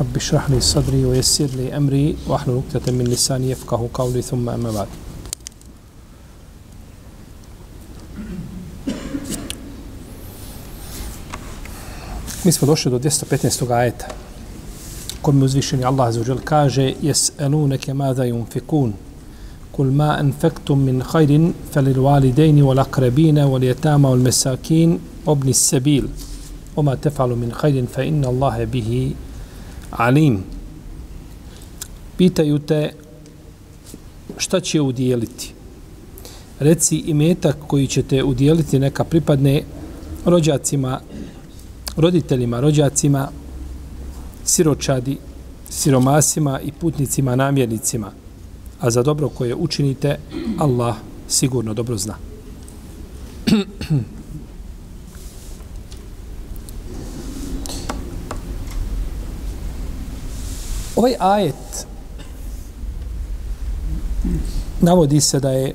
رب اشرح لي صدري ويسر لي أمري واحلل عقدة من لساني يفقه قولي ثم أما بعد Mi smo došli do 215. ajeta kome uzvišeni Allah za uđel kaže jes'eluneke mada yunfikun kul ma anfektum min khairin falil walidejni wal akrabina wal jetama wal mesakin obni sebil oma tefalu min khairin fa inna Allahe bihi alim pitaju te šta će udijeliti. reci imetak koji ćete udijeliti neka pripadne rođacima roditeljima, rođacima siročadi, siromasima i putnicima, namjernicima. A za dobro koje učinite, Allah sigurno dobro zna. ovaj ajet navodi se da je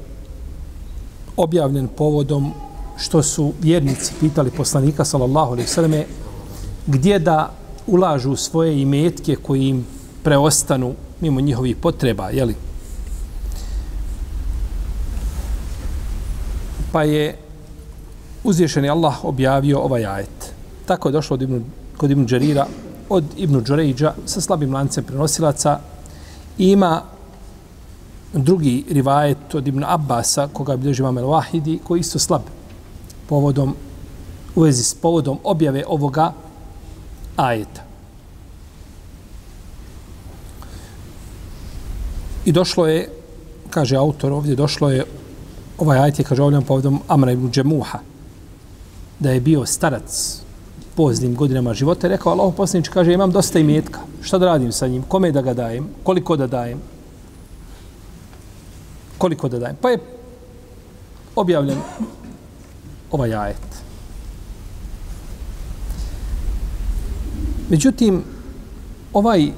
objavljen povodom što su vjernici pitali poslanika sallallahu alejhi ve selleme gdje da ulažu svoje imetke koji im preostanu mimo njihovih potreba, je li? Pa je uzvišeni Allah objavio ovaj ajet. Tako je došlo od Ibn, kod Ibn Džerira, od Ibnu Džorejđa sa slabim lancem prenosilaca. I ima drugi rivajet od Ibnu Abbasa, koga bilježi Mamel Wahidi, koji isto slab povodom, u vezi s povodom objave ovoga ajeta. I došlo je, kaže autor ovdje, došlo je, ovaj ajet je, kaže ovdje povodom Amra ibn Džemuha, da je bio starac poznim godinama života, je rekao, Allah poslanič, kaže, imam dosta imetka, šta da radim sa njim, kome da ga dajem, koliko da dajem, koliko da dajem. Pa je objavljen ovaj ajet. Međutim, ovaj,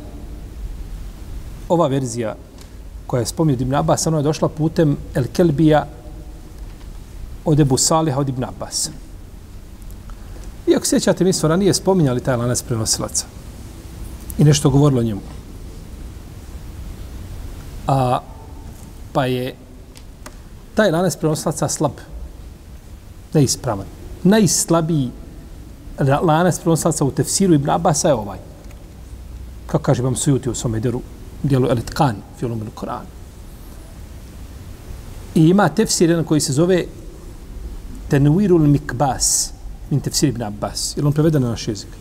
ova verzija koja je spominjena Ibn Abbas, ona je došla putem El Kelbija od Ebu Saliha od Ibn Iako sjećate, mi smo ranije spominjali taj lanac prenosilaca i nešto govorilo o njemu. A, pa je taj lanac prenosilaca slab, neispravan, najslabiji lanac prenosilaca u tefsiru Ibn Abasa je ovaj. Kako kaže vam sujuti u svome djelu, djelu Elitkan, filomenu filmu Koran. I ima tefsir jedan koji se zove Tenuirul Mikbas, min tefsir Ibn Abbas. Je on preveden na naš jezik?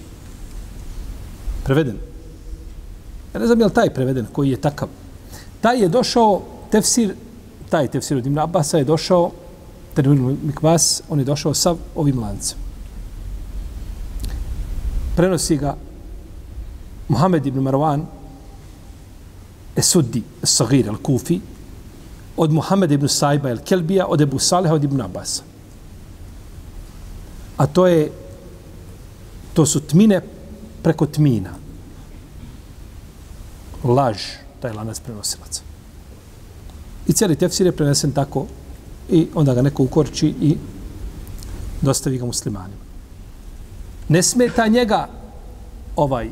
Preveden. Ja ne znam je li taj preveden koji je takav. Taj je došao, tefsir, taj tefsir od Ibn Abbasa je došao, termin mikvas, on je došao sa ovim lancem prenosi ga Muhammed ibn Marwan Esuddi Sagir al-Kufi od Muhammed ibn Saiba al-Kelbija od Ebu Saleha od Ibn Abbas. A to je to su tmine preko tmina. Laž, taj lanac prenosilaca. I cijeli tefsir je prenesen tako i onda ga neko ukorči i dostavi ga muslimanima ne smeta njega ovaj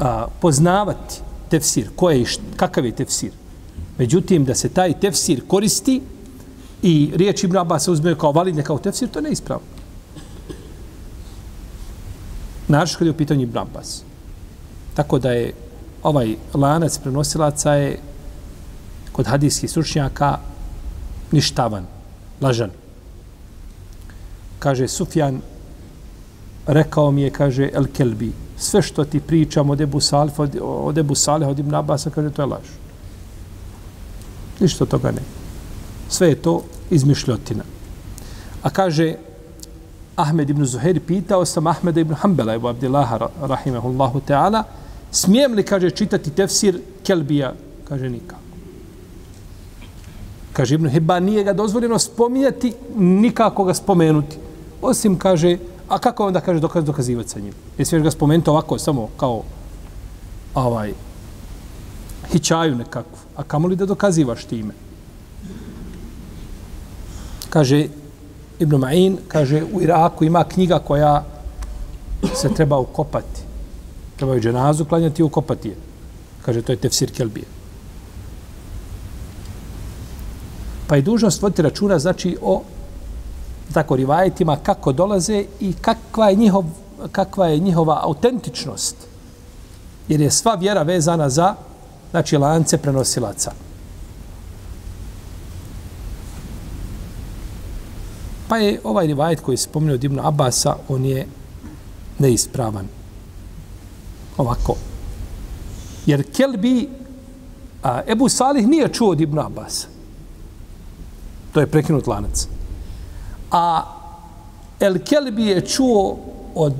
a, poznavati tefsir, ko je, kakav je tefsir. Međutim, da se taj tefsir koristi i riječ Ibn Abbas se uzme kao validne kao tefsir, to ne ispravo. Naravno kada je u pitanju Ibn Abbas. Tako da je ovaj lanac prenosilaca je kod hadijskih stručnjaka ništavan, lažan. Kaže Sufjan rekao mi je, kaže, El Kelbi, sve što ti pričam od Ebu Salih, od, od Ebu Salih, od Ibn Abasa, kaže, to je laž. Ništa toga nema. Sve je to izmišljotina. A kaže, Ahmed ibn Zuhair pitao sam Ahmeda ibn Hanbala, ibn Abdillaha, rahimahullahu ta'ala, smijem li, kaže, čitati tefsir Kelbija, Kaže nikako. Kaže Ibn Hibban, nije ga dozvoljeno spominjati, nikako ga spomenuti. Osim, kaže, a kako onda kaže dokaz dokazivati sa njim? Je smiješ ga spomenuti ovako, samo kao ovaj, hićaju nekakvu. A kamo li da dokazivaš time? Kaže Ibn Ma'in, kaže u Iraku ima knjiga koja se treba ukopati. Treba je dženazu klanjati i ukopati je. Kaže, to je tefsir Kelbije. Pa je dužnost voditi računa, znači, o tako rivajetima, kako dolaze i kakva je, njihov, kakva je njihova autentičnost. Jer je sva vjera vezana za, znači, lance prenosilaca. Pa je ovaj rivajet koji je spomenuo od Ibn Abasa, on je neispravan. Ovako. Jer Kelbi, a, Ebu Salih nije čuo od Ibn Abasa. To je prekinut lanac. A El Kelbi je čuo od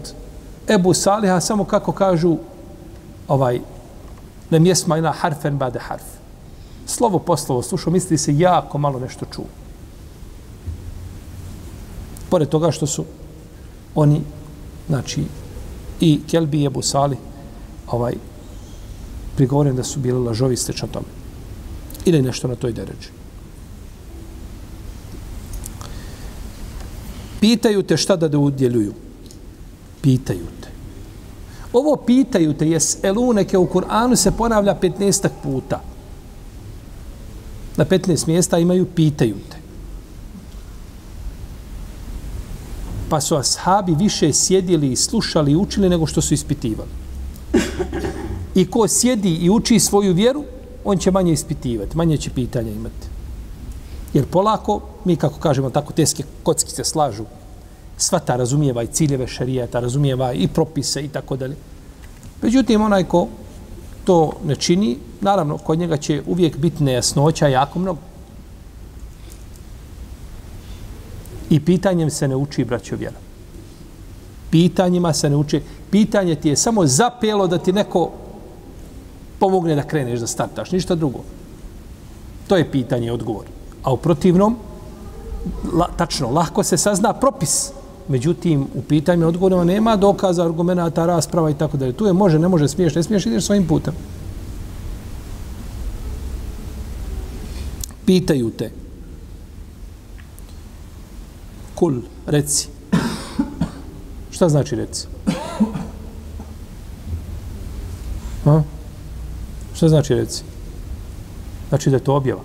Ebu Saliha samo kako kažu ovaj na jesma ina harfen bade harf. Slovo po slovo slušao, misli se jako malo nešto čuo. Pored toga što su oni, znači, i Kelbi i Ebu Salih, ovaj, prigovoren da su bili lažovi stečno tome. Ili nešto na toj deređi. Pitaju te šta da da udjeljuju. Pitaju te. Ovo pitaju te jes eluneke u Kur'anu se ponavlja 15 puta. Na 15 mjesta imaju pitaju te. Pa su ashabi više sjedili i slušali i učili nego što su ispitivali. I ko sjedi i uči svoju vjeru, on će manje ispitivati, manje će pitanja imati. Jer polako, mi kako kažemo, tako teske kocki se slažu, sva ta razumijeva i ciljeve šarijeta, razumijeva i propise i tako dalje. Međutim, onaj ko to ne čini, naravno, kod njega će uvijek biti nejasnoća jako mnogo. I pitanjem se ne uči, braćo vjera. Pitanjima se ne uči. Pitanje ti je samo zapelo da ti neko pomogne da kreneš, da startaš. Ništa drugo. To je pitanje i odgovor. A u protivnom, la, tačno, lahko se sazna propis. Međutim, u pitanju odgovorima nema dokaza, argumenta, rasprava i tako dalje. Tu je može, ne može, smiješ, ne smiješ, ideš svojim putem. Pitaju te. Kul, reci. Šta znači reci? Ha? Šta znači reci? Znači da je to objava.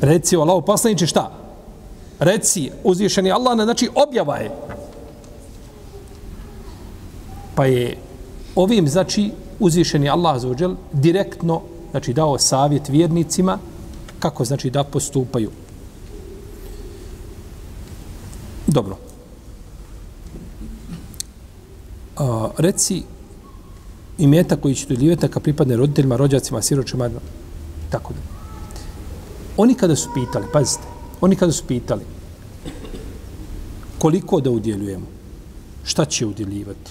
Reci, Allah, poslaniče, šta? Reci, uzvišeni Allah, ne znači objava je. Pa je ovim, znači, uzvišeni Allah, zaođel, direktno, znači, dao savjet vjernicima kako, znači, da postupaju. Dobro. A, reci, imeta koji će dodjeljivati ka pripadne roditeljima, rođacima, siročima, tako da. Oni kada su pitali, pazite, oni kada su pitali koliko da udjeljujemo, šta će udjeljivati,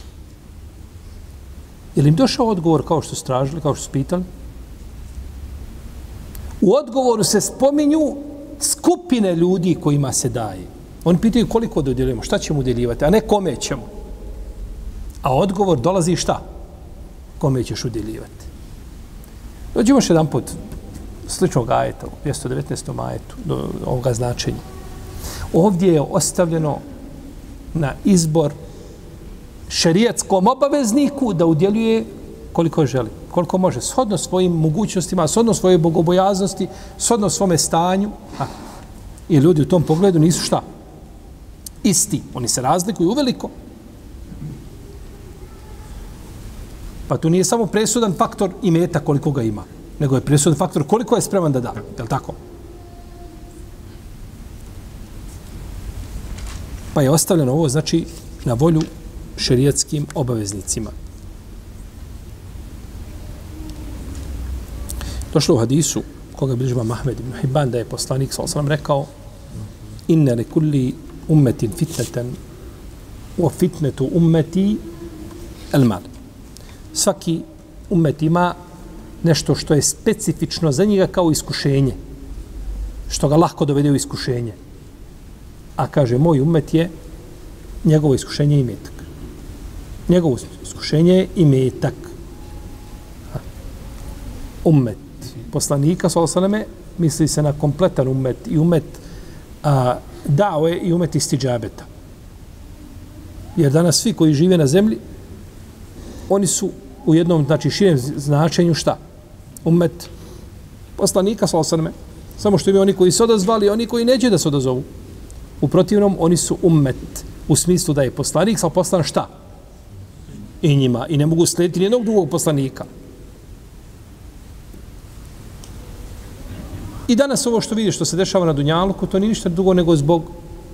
je li im došao odgovor kao što su tražili, kao što su pitali? U odgovoru se spominju skupine ljudi kojima se daje. Oni pitaju koliko dodjeljujemo, šta ćemo udjeljivati, a ne kome ćemo. A odgovor dolazi šta? kome ćeš udjeljivati. Dođemo još jedan put sličnog ajeta, u 219. ajetu, do ovoga značenja. Ovdje je ostavljeno na izbor šerijetskom obavezniku da udjeljuje koliko želi, koliko može, shodno svojim mogućnostima, shodno svoje bogobojaznosti, shodno svome stanju. A, I ljudi u tom pogledu nisu šta? Isti. Oni se razlikuju uveliko. Pa tu nije samo presudan faktor i meta koliko ga ima, nego je presudan faktor koliko je spreman da da. Je li tako? Pa je ostavljeno ovo, znači, na volju šerijatskim obaveznicima. Došlo u hadisu, koga bilježba Mahmed ibn Hibban, da je poslanik, sa osram rekao, inne li kulli ummetin fitneten, u fitnetu ummeti el mal svaki ummet ima nešto što je specifično za njega kao iskušenje. Što ga lahko dovede u iskušenje. A kaže, moj ummet je njegovo iskušenje i metak. Njegovo iskušenje je i metak. Ummet Poslanika, s.a.v. misli se na kompletan ummet i ummet a, dao je i umet istiđabeta. Jer danas svi koji žive na zemlji, oni su u jednom, znači, širem značenju šta? Umet poslanika, s.a.v. Samo što imaju oni koji se odazvali, oni koji neće da se odazovu. U protivnom, oni su ummet u smislu da je poslanik, sa poslan šta? I njima. I ne mogu slijediti nijednog drugog poslanika. I danas ovo što vidiš, što se dešava na Dunjaluku, to nije ništa drugo nego zbog,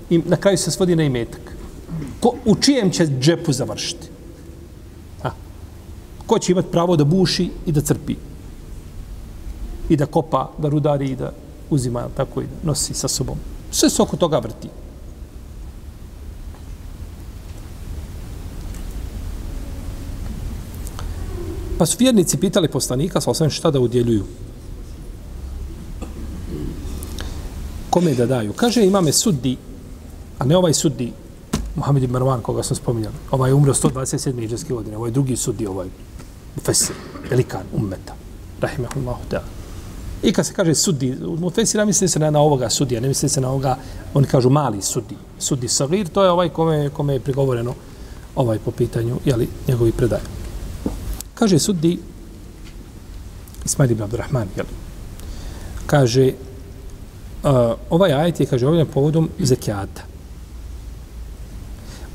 i na kraju se svodi na imetak. Ko, u čijem će džepu završiti? Ha. Ko će imati pravo da buši i da crpi? I da kopa, da rudari i da uzima, tako i da nosi sa sobom. Sve se oko toga vrti. Pa su vjernici pitali poslanika, sa osam šta da udjeljuju. Kome da daju? Kaže, imame suddi, a ne ovaj suddi, Mohamed ibn Marwan, koga sam spominjal. Ovaj je umro 127. iđeske godine. Ovaj drugi suddi, ovaj Mufesir, velikan ummeta. Rahimahullahu ta'ala. I kad se kaže suddi, u Mufesira misli se na, na ovoga sudija, ne misli se na ovoga, oni kažu mali suddi. Suddi Sagir, to je ovaj kome, kome je prigovoreno ovaj po pitanju, jeli, njegovi predaje. Kaže suddi Ismail ibn Abdurrahman, jeli, Kaže, uh, ovaj ajet je, kaže, ovdje povodom zekijata.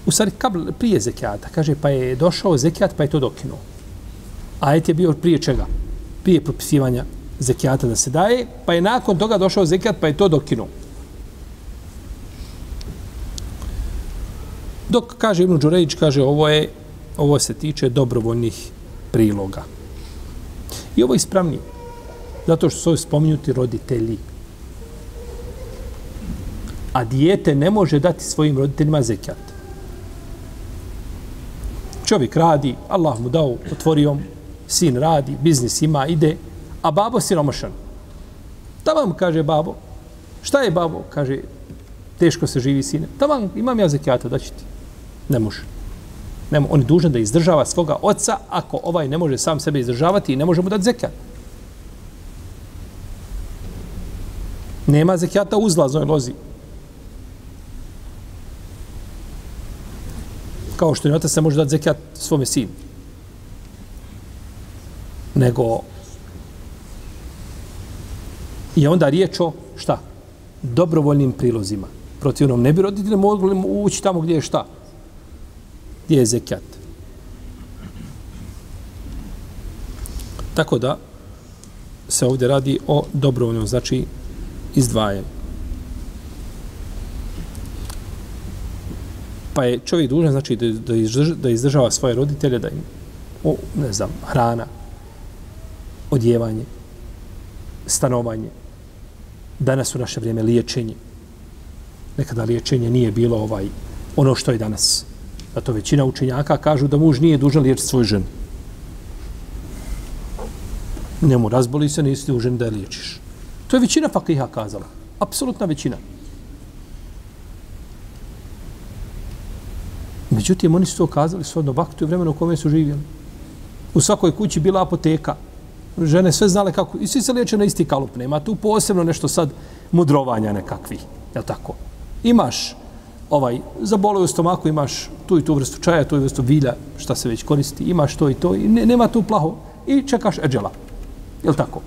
U stvari, kabl, prije zekijata, kaže, pa je došao zekijat, pa je to dokinuo. Ajet je bio prije čega? Prije propisivanja zekijata da se daje, pa je nakon toga došao zekijat, pa je to dokinuo. Dok, kaže Ibn Đurejić, kaže, ovo je, ovo se tiče dobrovoljnih priloga. I ovo je ispravnije. Zato što su spominjuti roditelji. A dijete ne može dati svojim roditeljima zekijat. Čovjek radi, Allah mu dao, otvorio, mu, sin radi, biznis ima, ide, a babo siromašan. Da vam kaže babo, šta je babo? Kaže, teško se živi sine. Da vam, imam ja zekijata, da ti. Ne može. Ne, on je dužan da izdržava svoga oca ako ovaj ne može sam sebe izdržavati i ne može mu dati zekijat. Nema zekijata uzlaznoj lozi. Kao što je otac se može dati zekijat svome sinu. Nego je onda riječ o šta? Dobrovoljnim prilozima. Protivnom ne bi roditelji mogli ući tamo gdje je šta? gdje je zekijat. Tako da se ovdje radi o dobrovoljnom, znači izdvajanju. Pa je čovjek dužan, znači, da, da, izdržava, da izdržava svoje roditelje, da im, o, ne znam, hrana, odjevanje, stanovanje, danas u naše vrijeme liječenje. Nekada liječenje nije bilo ovaj ono što je danas. Zato većina učenjaka kažu da muž nije dužan liječiti svoj ženu. Njemu razboli se, nisi dužan da je liječiš. To je većina fakiha kazala. Apsolutna većina. Međutim, oni su to kazali svodno vaktu i vremenu u kome su živjeli. U svakoj kući bila apoteka. Žene sve znale kako... I svi se liječe na isti kalup. Nema tu posebno nešto sad mudrovanja nekakvih. Je tako? Imaš ovaj, za bolu u stomaku imaš tu i tu vrstu čaja, tu i vrstu vilja, šta se već koristi, imaš to i to i ne, nema tu plaho i čekaš eđela. Je tako?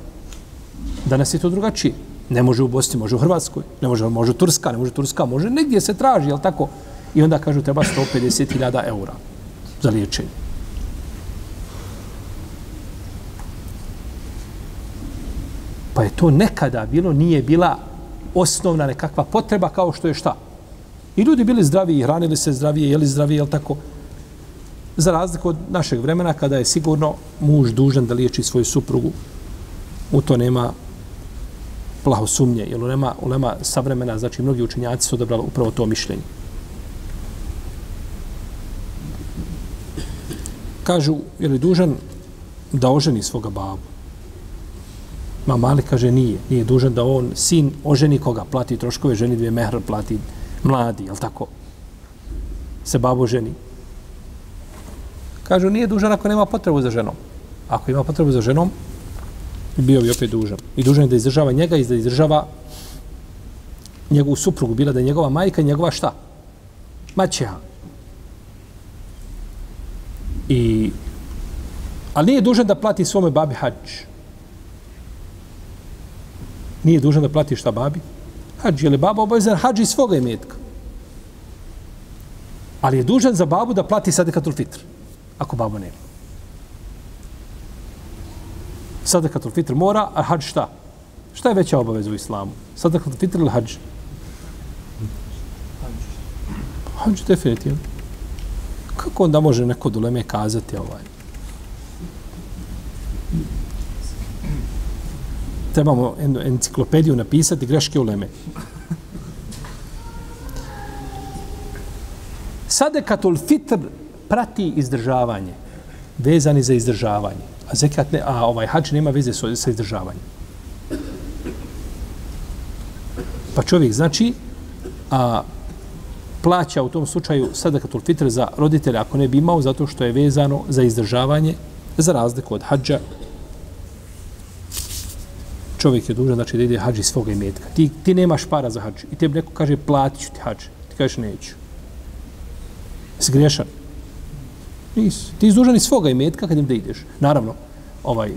Danas je to drugačije. Ne može u Bosni, može u Hrvatskoj, ne može, može Turska, ne može Turska, može negdje se traži, je tako? I onda kažu treba 150.000 eura za liječenje. Pa je to nekada bilo, nije bila osnovna nekakva potreba kao što je šta? I ljudi bili zdravi, hranili se zdravije, jeli zdravije, jel tako? Za razliku od našeg vremena, kada je sigurno muž dužan da liječi svoju suprugu, u to nema plaho sumnje, jer u nema, u nema savremena, znači mnogi učenjaci su odabrali upravo to mišljenje. Kažu, je li dužan da oženi svoga babu? Ma mali kaže nije, nije dužan da on, sin, oženi koga, plati troškove, ženi dvije mehr, plati mladi, jel tako? Se babo ženi. Kažu, nije dužan ako nema potrebu za ženom. Ako ima potrebu za ženom, bio bi opet dužan. I dužan je da izdržava njega i da izdržava njegovu suprugu, bila da je njegova majka i njegova šta? Maćeha. I, ali nije dužan da plati svome babi hađ. Nije dužan da plati šta babi? Hađ, je li baba obavezan hađ iz svoga imetka? Ali je dužan za babu da plati sadekatul fitr, ako babu nema. Sadekatul fitr mora, a hađ šta? Šta je veća obaveza u islamu? Sadekatul fitr ili hađ? Hađ, definitivno. Kako onda može neko duleme kazati ovaj? Trebamo jednu enciklopediju napisati greške u leme. Sadekatul fitr prati izdržavanje. Vezani za izdržavanje. A zekat ne, a ovaj hač nema veze sa, sa izdržavanjem. Pa čovjek znači, a plaća u tom slučaju sadakatul fitr za roditelja ako ne bi imao zato što je vezano za izdržavanje za razliku od hađa. Čovjek je dužan znači da ide hađi svoga imetka. Ti, ti nemaš para za hađ i tebi neko kaže platit ću ti hađ. Ti kažeš neću. Si grešan Nis. ti izdužan dužan iz svoga imetka kad im da ideš. Naravno ovaj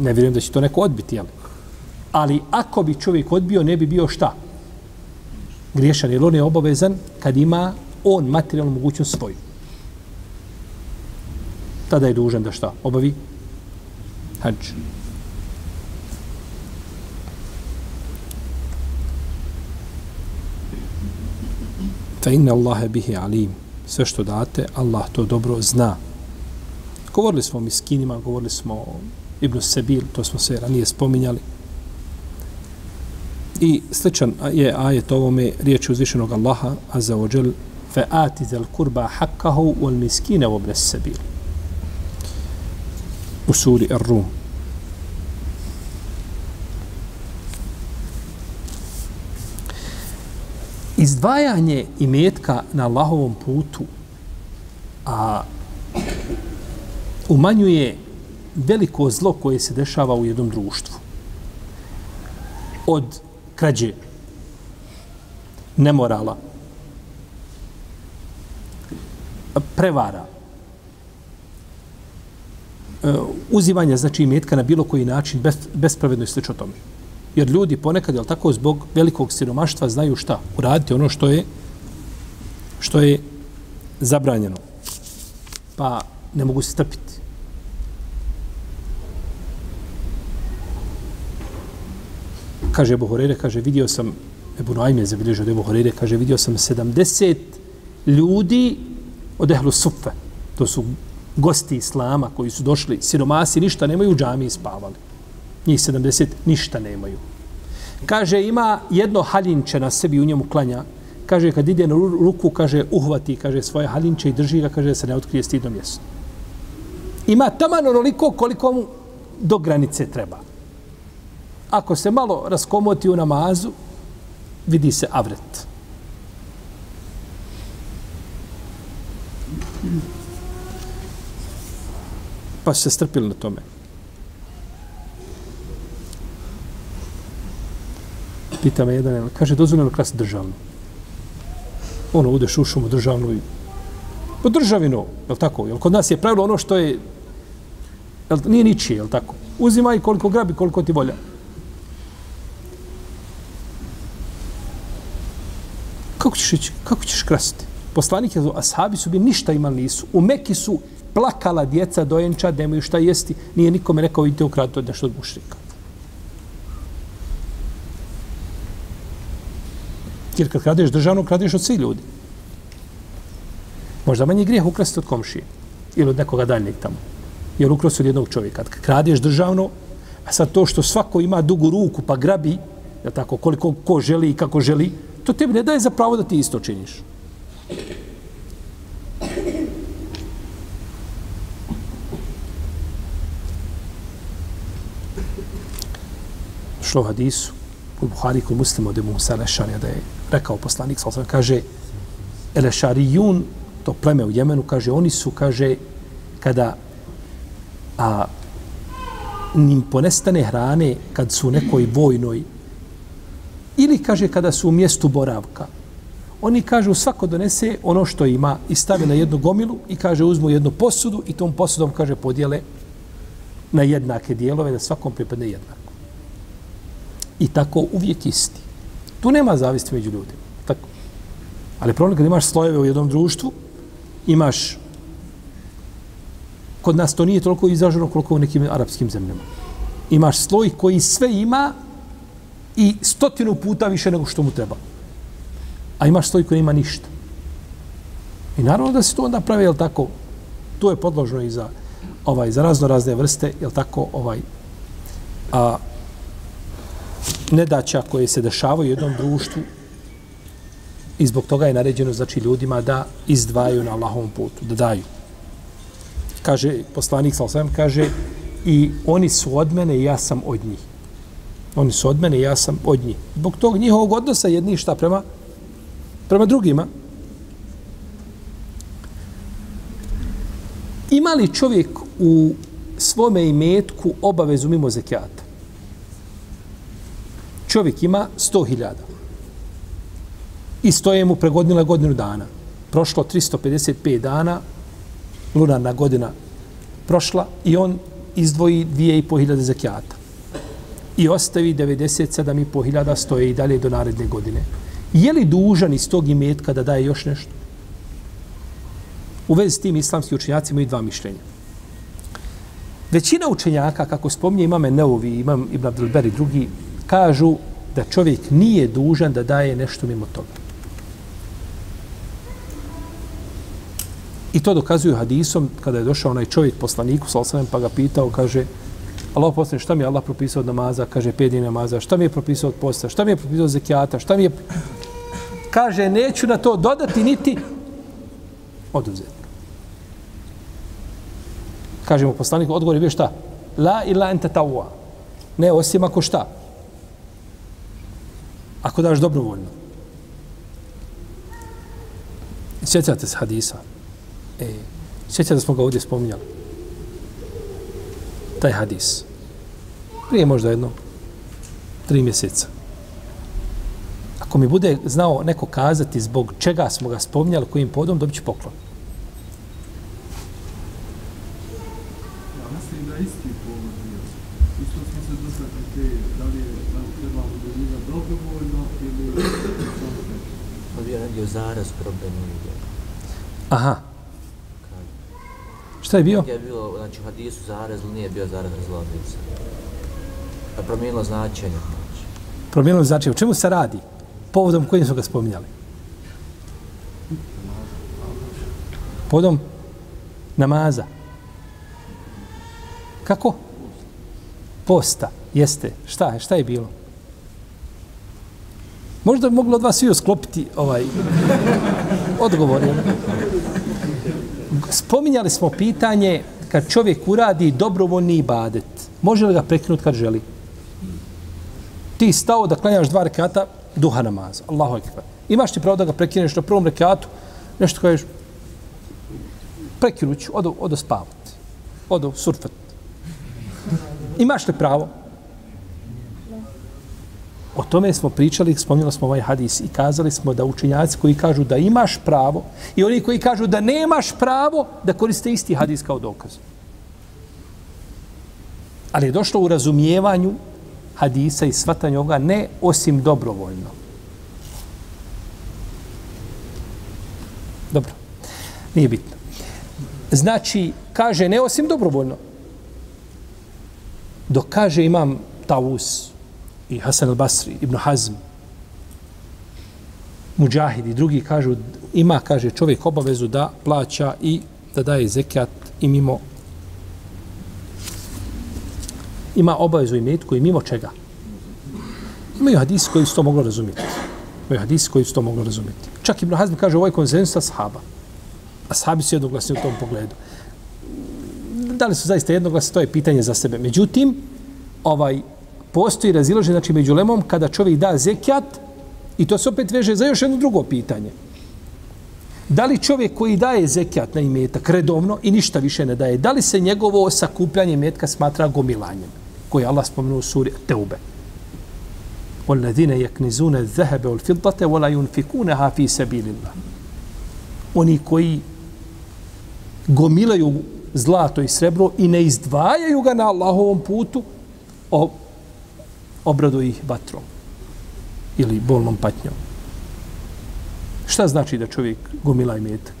ne vjerujem da će to neko odbiti ali, ali ako bi čovjek odbio ne bi bio šta? Griješan, jer on je obavezan kad ima on materijalnu mogućnost svoju. Tada je dužan da šta? Obavi hađ. Fa inna Allahe bihi alim. Sve što date, Allah to dobro zna. Govorili smo o miskinima, govorili smo o Ibn Sebil, to smo se ranije spominjali. I sličan je ajet ovome riječi uzvišenog Allaha, a za ođel, fe ati zel kurba hakkahu wal miskine u obnes sebil. U suri Ar-Rum. Izdvajanje imetka na Allahovom putu a umanjuje veliko zlo koje se dešava u jednom društvu. Od krađe, nemorala, prevara, eh, e, uzivanja, znači imetka na bilo koji način, bez, bespravedno i slično tome. Jer ljudi ponekad, jel tako, zbog velikog siromaštva znaju šta? Uraditi ono što je što je zabranjeno. Pa ne mogu se strpiti. Kaže Ebu Horeire, kaže, vidio sam, Ebu Noajme je zabilježio od Ebu Horeire, kaže, vidio sam 70 ljudi od Ehlu Sufe. To su gosti Islama koji su došli, siromasi, ništa nemaju, u džami spavali. Njih 70 ništa nemaju. Kaže, ima jedno halinče na sebi, u njemu klanja. Kaže, kad ide na ruku, kaže, uhvati, kaže, svoje halinče i drži ga, kaže, da se ne otkrije stidno mjesto. Ima taman onoliko koliko mu do granice treba ako se malo raskomoti u namazu, vidi se avret. Pa se strpili na tome. Pita me jedan, kaže, dozvoljeno krasi državnu. Ono, udeš u šumu državnu i po državinu, je li tako? Jel kod nas je pravilo ono što je, jel, nije ničije, je li tako? Uzimaj koliko grabi, koliko ti volja. Kako ćeš ići, kako ćeš krasiti? Poslanik je, ashabi su bi ništa imali nisu. U Meki su plakala djeca dojenča, nemaju šta jesti. Nije nikome rekao, idite u od nešto od mušrika. Jer kad kradeš državno, kradeš od svih ljudi. Možda manji grijeh ukrasti od komšije. Ili od nekoga daljnjeg tamo. Jer ukrasti od jednog čovjeka. Kad kradeš državno, a sad to što svako ima dugu ruku pa grabi, ja tako, koliko ko želi i kako želi, to tebi ne daje za pravo da ti isto činiš. šlo hadisu u Buhari kod muslima od Musa Lešarija da je rekao poslanik, sal kaže Elešarijun, to pleme u Jemenu, kaže, oni su, kaže, kada a, nim ponestane hrane kad su u nekoj vojnoj ili, kaže, kada su u mjestu boravka, oni, kažu, svako donese ono što ima i stavi na jednu gomilu i, kaže, uzmu jednu posudu i tom posudom, kaže, podijele na jednake dijelove, da svakom pripadne jednako. I tako uvijek isti. Tu nema zavisti među ljudima. Tako. Ali problem kad imaš slojeve u jednom društvu, imaš kod nas to nije toliko izraženo koliko u nekim arapskim zemljama. Imaš sloj koji sve ima i stotinu puta više nego što mu treba. A imaš sloj koji ima ništa. I naravno da se to onda pravi, jel tako, to je podložno i za, ovaj, za razno razne vrste, jel tako, ovaj, a, nedaća koje se dešavaju u jednom društvu i zbog toga je naređeno znači ljudima da izdvajaju na Allahovom putu, da daju. Kaže, poslanik sa osvijem, kaže i oni su od mene i ja sam od njih. Oni su od mene ja sam od njih. Zbog tog njihovog odnosa jedni šta prema, prema drugima. Ima li čovjek u svome imetku obavezu mimo zekijata? čovjek ima 100.000 i stoje mu pregodnila godinu dana. Prošlo 355 dana, lunarna godina prošla i on izdvoji 2.500 zekijata. I ostavi 97.500 stoje i dalje do naredne godine. Je li dužan iz tog imetka da daje još nešto? U vezi s tim islamski učenjaci imaju dva mišljenja. Većina učenjaka, kako spominje imame Neovi, imam Ibn Abdelberi drugi, kažu da čovjek nije dužan da daje nešto mimo toga. I to dokazuju hadisom kada je došao onaj čovjek poslaniku, sa pa ga pitao, kaže, Allah poslani, šta mi je Allah propisao od namaza? Kaže, pet dina namaza. Šta mi je propisao od posta? Šta mi je propisao od zekijata? Šta mi je... Kaže, neću na to dodati niti oduzeti. Kaže mu poslanik, odgovor je bio šta? La ila ente tawwa. Ne, osim ako šta? ako daš dobrovoljno. Sjećate se hadisa. E, sjećate da smo ga ovdje spominjali. Taj hadis. Prije možda jedno tri mjeseca. Ako mi bude znao neko kazati zbog čega smo ga spominjali, kojim podom, dobit ću poklon. nije. Aha. Šta je bio? Je bilo, znači, u hadisu zaraz nije bio zaraz razlodio se. Pa promijenilo značenje. Znači. Promijenilo značenje. U čemu se radi? Povodom kojim smo ga spominjali? Povodom namaza. Kako? Posta. Jeste. Šta je? Šta je bilo? Možda bi moglo od vas svi osklopiti ovaj odgovor. Spominjali smo pitanje kad čovjek uradi dobrovoljni ibadet. Može li ga prekinuti kad želi? Ti stao da klanjaš dva rekata duha namaza. Allahu ekber. Imaš ti pravo da ga prekineš na prvom rekatu, nešto kažeš, prekinuću, odo, odo spavati, odo surfati. Imaš li pravo? O tome smo pričali, spomnjali smo ovaj hadis i kazali smo da učenjaci koji kažu da imaš pravo i oni koji kažu da nemaš pravo da koriste isti hadis kao dokaz. Ali je došlo u razumijevanju hadisa i svatanju ovoga ne osim dobrovoljno. Dobro. Nije bitno. Znači, kaže ne osim dobrovoljno. Dok kaže imam tavus, i Hasan al-Basri, Ibn Hazm, Mujahid i drugi kažu, ima, kaže, čovjek obavezu da plaća i da daje zekijat i mimo ima obavezu i metku i mimo čega. Imaju hadis koji su to moglo razumjeti. Imaju hadis koji su to moglo razumjeti. Čak Ibn Hazm kaže, ovo je konsensus ashaba. Ashabi su jednoglasni u tom pogledu. Da li su zaista jednoglasni, to je pitanje za sebe. Međutim, ovaj, postoji razilaženje znači među lemom kada čovjek da zekjat i to se opet veže za još jedno drugo pitanje. Da li čovjek koji daje zekjat na imetak redovno i ništa više ne daje, da li se njegovo sakupljanje imetka smatra gomilanjem? Koje Allah spomenuo u suri Teube. وَالَّذِينَ يَكْنِزُونَ الذَّهَبَ وَالْفِضَّةَ وَلَا يُنْفِكُونَهَا فِي سَبِيلِ اللَّهِ Oni koji gomilaju zlato i srebro i ne izdvajaju ga na Allahovom putu, obradoj ih vatrom ili bolnom patnjom. Šta znači da čovjek gomila i metak?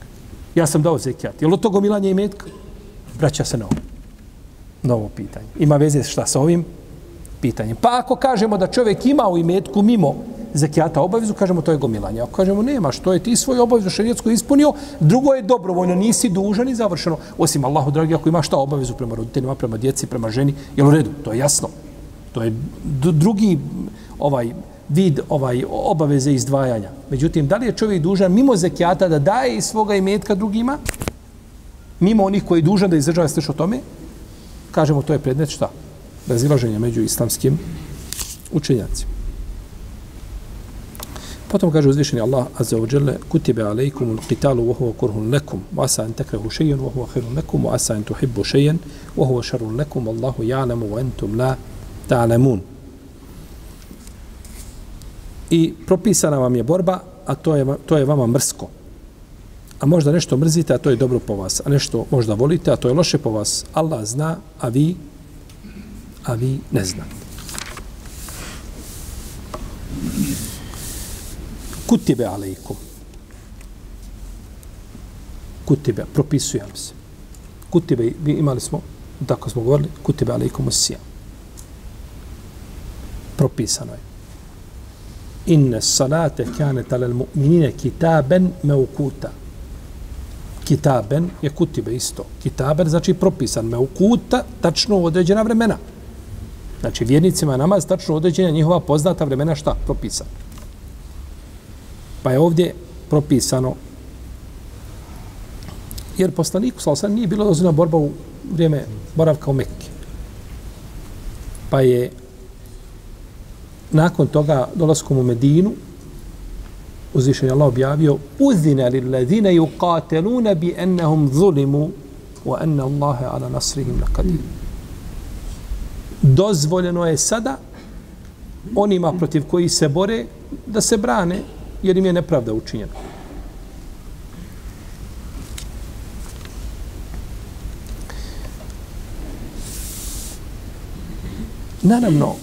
Ja sam dao zekijat. Je li to gomilanje i metka? Vraća se na ovo. Na ovo pitanje. Ima veze šta sa ovim pitanjem. Pa ako kažemo da čovjek ima u imetku mimo zekijata obavezu, kažemo to je gomilanje. Ako kažemo nema, što je ti svoj obavezu šarijetsko ispunio, drugo je dobrovoljno, nisi dužan i završeno. Osim Allahu, dragi, ako ima šta obavezu prema roditeljima, prema djeci, prema ženi, je u redu? To je jasno. To je drugi ovaj vid ovaj obaveze izdvajanja. Međutim, da li je čovjek dužan mimo zekijata da daje iz svoga imetka drugima? Mimo onih koji je dužan da izdržava sve o tome? Kažemo, to je predmet šta? Razilaženja među islamskim učenjacima. Potom kaže uzvišeni Allah Azza wa Jalla kutiba alaykum al-qitalu wa huwa kurhun lakum wa asa an takrahu shay'an wa huwa khairun lakum wa asa an tuhibbu shay'an wa huwa sharrun lakum wallahu ya'lamu wa antum la ta'lamun. I propisana vam je borba, a to je, to je vama mrsko. A možda nešto mrzite, a to je dobro po vas. A nešto možda volite, a to je loše po vas. Allah zna, a vi, a vi ne znate. Kutibe alejkum. Kutibe, propisujem se. Kutibe, imali smo, tako smo govorili, kutibe alejkum usijam propisano je. Inne salate kane talel mu'minine kitaben meukuta. Kitaben je kutibe isto. Kitaben znači propisan. Meukuta, tačno određena vremena. Znači, vjernicima namaz tačno određena njihova poznata vremena šta? Propisan. Pa je ovdje propisano jer poslaniku sallallahu nije bilo dozvoljena borba u vrijeme boravka u Mekke. Pa je nakon toga dolaskom u Medinu uzvišen je Allah objavio uzina li ladine ju yuqateluna bi ennehum zulimu wa enne Allahe ala nasrihim nakadir dozvoljeno je sada onima protiv koji se bore da se brane jer im je nepravda učinjena. Naravno,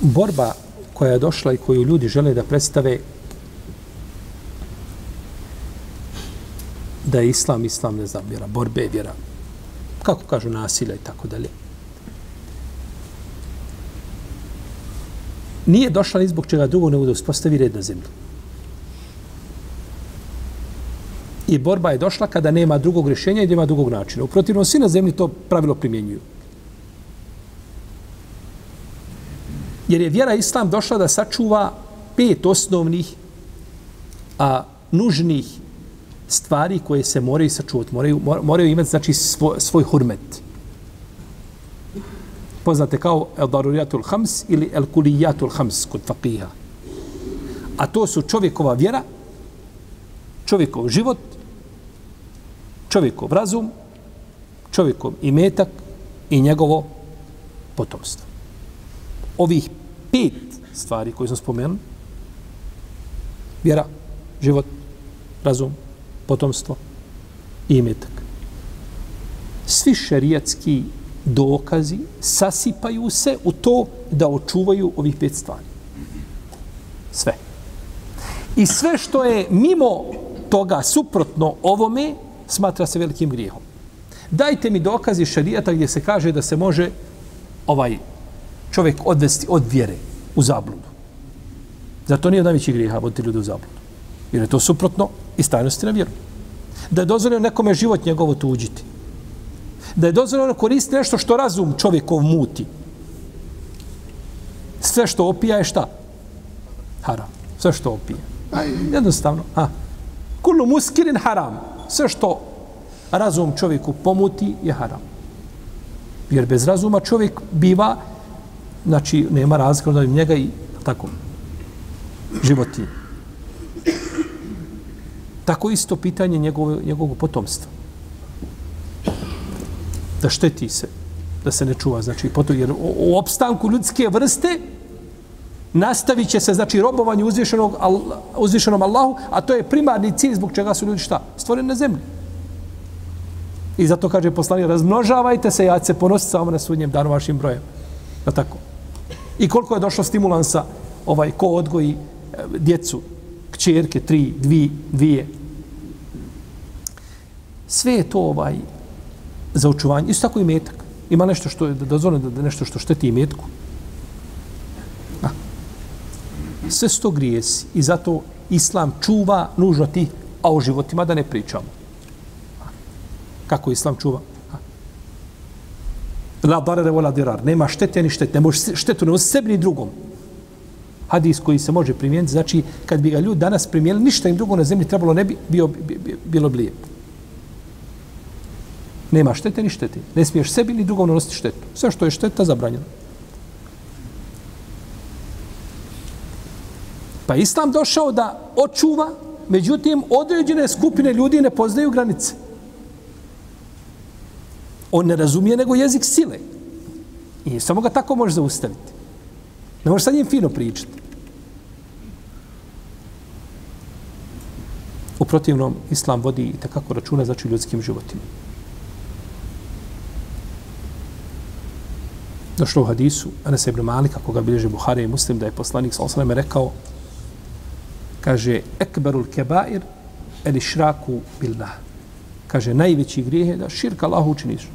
borba koja je došla i koju ljudi žele da predstave da je islam, islam ne znam, vjera, borbe, vjera, kako kažu nasilja i tako dalje. Nije došla ni zbog čega drugo nego da uspostavi red na zemlji. I borba je došla kada nema drugog rješenja i nema drugog načina. U protivnom, svi na zemlji to pravilo primjenjuju. Jer je vjera islam došla da sačuva pet osnovnih a nužnih stvari koje se moraju sačuvati. Moraju, moraju imati znači svoj, svoj hurmet. Poznate kao el darurijatul hams ili el kulijatul hams kod faqija. A to su čovjekova vjera, čovjekov život, čovjekov razum, čovjekov imetak i njegovo potomstvo. Ovih pet stvari koje smo spomenuli. Vjera, život, razum, potomstvo i imetak. Svi šerijatski dokazi sasipaju se u to da očuvaju ovih pet stvari. Sve. I sve što je mimo toga suprotno ovome smatra se velikim grijehom. Dajte mi dokazi šarijata gdje se kaže da se može ovaj čovjek odvesti od vjere u zabludu. Zato nije najveći grijeha voditi ljudi u zabludu. Jer je to suprotno i stajnosti na vjeru. Da je dozvoljeno nekome život njegovo tuđiti. Da je dozvoljeno koristiti nešto što razum čovjekov muti. Sve što opija je šta? Haram. Sve što opija. Jednostavno. Ha. Kullu muskirin haram. Sve što razum čovjeku pomuti je haram. Jer bez razuma čovjek biva, znači nema razlika od njega i tako, životinje. Tako isto pitanje njegovog, njegovog potomstva. Da šteti se, da se ne čuva. Znači, potom, jer u opstanku ljudske vrste nastavit će se, znači, robovanje uzvišenog, uzvišenom Allahu, a to je primarni cilj zbog čega su ljudi šta? Stvoreni na zemlji. I zato kaže poslanik, razmnožavajte se, ja ću se ponositi samo na sudnjem danu vašim brojem. Da tako. I koliko je došlo stimulansa, ovaj, ko odgoji e, djecu, kćerke, tri, dvi, dvije. Sve je to ovaj, za očuvanje. Isto tako i metak. Ima nešto što je, da da nešto što šteti i metku. A. Sve sto grijesi. I zato Islam čuva nužno ti, a o životima da ne pričamo. Kako Islam čuva? La darare vola dirar. Nema štete ni štete. Ne može štetu ne sebi ni drugom. Hadis koji se može primijeniti, znači kad bi ga ljudi danas primijenili, ništa im drugo na zemlji trebalo ne bi bio, bi, bi, bilo blije. Nema štete ni štete. Ne smiješ sebi ni drugom nanositi štetu. Sve što je šteta, zabranjeno. Pa Islam došao da očuva, međutim, određene skupine ljudi ne poznaju granice. On ne razumije nego jezik sile. I samo ga tako može zaustaviti. Ne može sa njim fino pričati. U protivnom, Islam vodi i takako računa znači ljudskim životima. Došlo u hadisu, Anas ibn Malik, kako ga bilježe Buhari i Muslim, da je poslanik sa osaleme rekao, kaže, ekberul kebair, eli šraku bilna. Kaže, najveći grijeh je da širka Allah učiniš.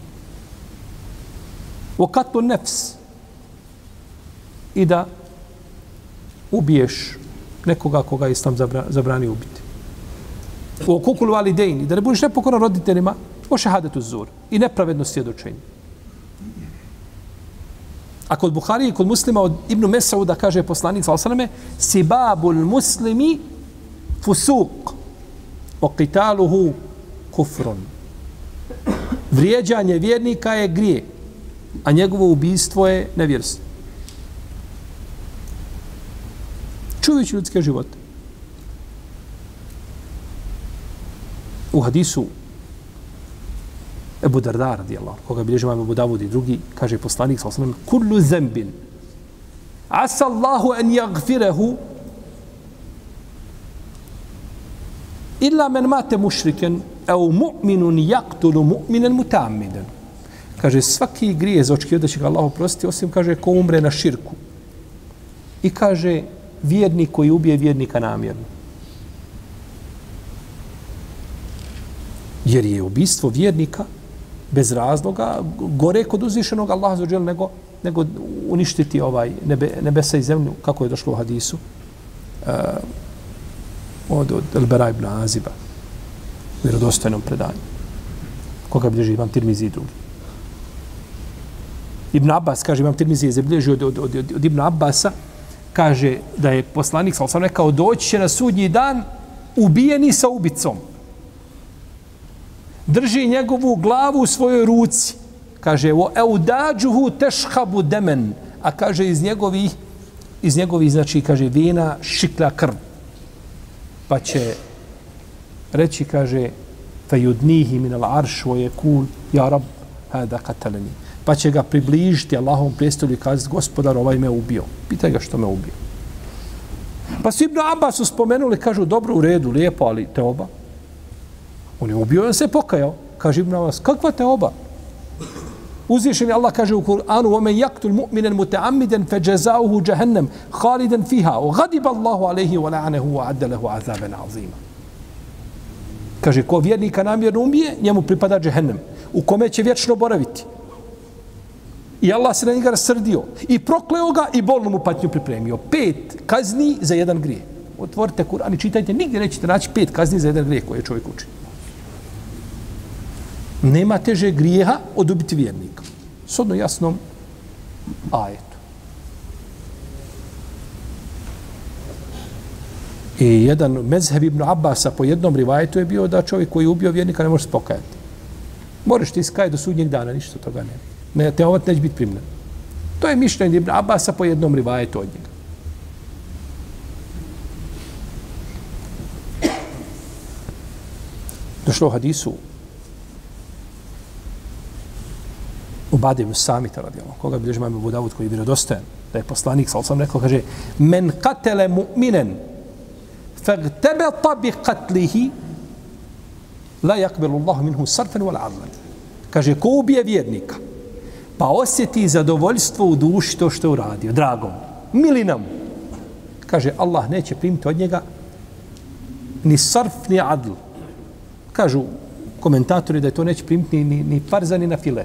Vokatlu nefs. I da ubiješ nekoga koga islam zabra, zabrani ubiti. O kukul validein. I da ne budeš nepokoran roditeljima, o šehadetu zur. I nepravedno svjedočenje. A kod Buhari i kod muslima od Ibnu Mesauda kaže poslanik sallallahu sibabul muslimi fusuk o qitaluhu kufrun. Vrijeđanje vjernika je grije a njegovo ubijstvo je nevjerstvo. Čuvajući ljudske živote. U hadisu Ebu Darda radijallahu, koga bilježi vam Ebu Davud i drugi, kaže poslanik, sa osnovim, kullu zembin, asa Allahu en jagfirehu, illa men mate mušriken, au mu'minun jaktulu mu'minen mutamiden kaže svaki grije za očekivati da će ga Allah oprostiti osim kaže ko umre na širku. I kaže vjernik koji ubije vjernika namjerno. Jer je ubistvo vjernika bez razloga gore kod uzvišenog Allaha za nego, nego uništiti ovaj nebe, nebesa i zemlju kako je došlo u hadisu uh, od, od Elbera ibn Aziba u vjerodostojnom predanju. Koga bilježi Ivan Tirmizi i drugi. Ibn Abbas, kaže, imam Tirmizi je zabilježio od, od, od, od Ibn Abbasa, kaže da je poslanik, sam rekao, doći će na sudnji dan ubijeni sa ubicom. Drži njegovu glavu u svojoj ruci. Kaže, o eudađuhu tešhabu demen. A kaže, iz njegovih, iz njegovih, znači, kaže, vina šikla krv. Pa će reći, kaže, fejudnihi min al o je kul, ja rab, hada kataleni pa će ga približiti Allahom prijestolju i kazati, gospodar, ovaj me ubio. Pitaj ga što me ubio. Pa su Ibn Abbas su spomenuli, kažu, dobro, u redu, lijepo, ali te oba. On je ubio, on se pokajao. Kaže Ibn Abbas, kakva te oba? Uzvišen je Allah kaže u Kur'anu وَمَنْ يَقْتُلْ مُؤْمِنًا مُتَعَمِّدًا فَجَزَاؤُهُ جَهَنَّمْ خَالِدًا فِيهَا وَغَدِبَ اللَّهُ عَلَيْهِ وَلَعَنَهُ وَعَدَّ لَهُ عَذَابًا عَظِيمًا Kaže, ko vjernika namjerno umije, njemu pripada džehennem, u kome će vječno boraviti. I Allah se na njega rasrdio. I prokleo ga i bolnu mu patnju pripremio. Pet kazni za jedan grije. Otvorite Kur'an i čitajte, nigdje nećete naći pet kazni za jedan grije koje je čovjek učinio. Nema teže grijeha od ubiti vjernika. Sodno jasnom ajetu. I jedan mezheb ibn Abbasa po jednom rivajetu je bio da čovjek koji je ubio vjernika ne može spokajati. Moraš ti skajati do sudnjeg dana, ništa toga nema. Ne, te ovat neće biti primljen. To je mišljenje Ibn Abasa po jednom rivajetu od njega. Došlo u hadisu u Badim Samita radijalno, koga bilježi mame Budavud koji je vjerodostojan, da je poslanik, sal sam rekao, kaže, men katele mu'minen, fagtebeta bi katlihi, la yakbilu Allahu minhu sarfen wal adlan. Kaže, ko ubije vjernika, pa osjeti zadovoljstvo u duši to što je uradio, dragom, milinam, kaže, Allah neće primiti od njega ni sarf, ni adl. Kažu komentatori da je to neće primiti ni, ni, ni farza, ni na file.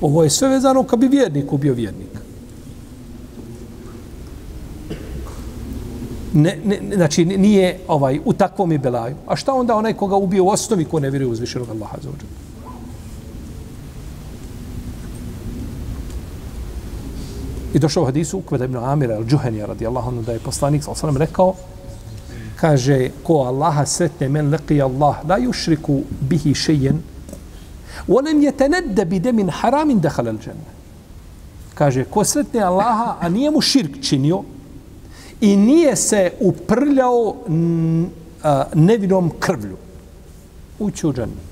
Ovo je sve vezano kad bi vjernik ubio vjernika. Ne, ne, znači, nije ovaj u takvom i belaju. A šta onda onaj koga ubije u osnovi ko ne vjeruje uzvišenog Allaha za uđu? I došao u hadisu Ukveda ibn Amira al-Džuhenija radijallahu anhu da je poslanik sa osanem rekao kaže ko Allaha sretne men leqi Allah la yushriku bihi šejen ولم يتندى بدم حرام دخل الجنة kaže ko sretne Allaha a nije mu širk činio i nije se uprljao nevinom krvlju ući u džennet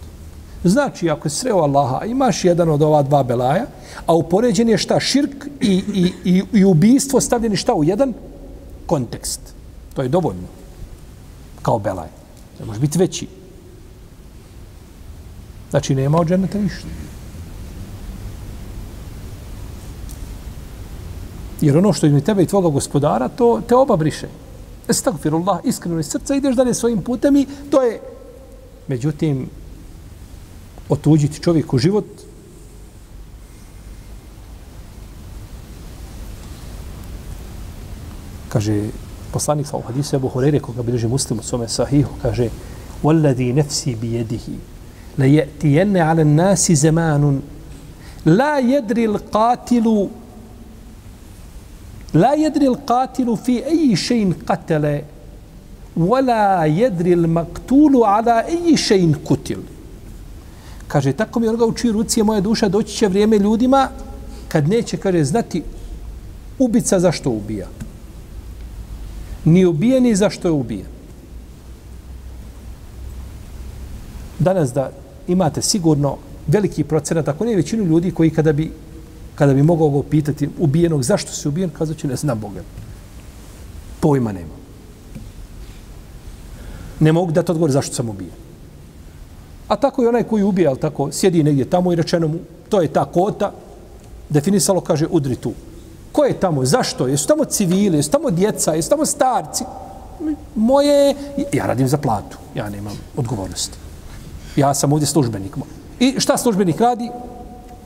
znači ako je sreo Allaha imaš jedan od ova dva belaja a upoređen je šta širk i, i, i, i ubijstvo stavljeni šta u jedan? Kontekst. To je dovoljno. Kao belaj. Ne može biti veći. Znači, nema od dženeta ništa. Jer ono što je tebe i tvoga gospodara, to te oba briše. Estagfirullah, iskreno iz srca, ideš dalje svojim putem i to je... Međutim, otuđiti čovjeku život, kaže poslanik sa hadisu Ebu Horeire, koga bilježi muslim u svome sahihu, kaže وَالَّذِي نَفْسِي بِيَدِهِ ليأتين على الناس زمان لا يدري القاتل لا يدري القاتل في أي شيء قتل ولا يدري المقتول على أي شيء قتل kaže tako mi onoga u čiji ruci je moja duša doći će vrijeme ljudima kad neće kaže znati ubica zašto ubija ni ubijeni zašto je ubijen danas da imate sigurno veliki procenat, ako ne većinu ljudi koji kada bi, kada bi mogao ovo pitati ubijenog zašto se ubijen, kazat će ne znam Boga. Pojma nema. Ne mogu da odgovor zašto sam ubijen. A tako i onaj koji ubija, ali tako, sjedi negdje tamo i rečeno mu, to je ta kota, definisalo, kaže, udri tu. Ko je tamo? Zašto? Jesu tamo civili? Jesu tamo djeca? Jesu tamo starci? Moje... Ja radim za platu. Ja nemam odgovornosti ja sam ovdje službenik. I šta službenik radi?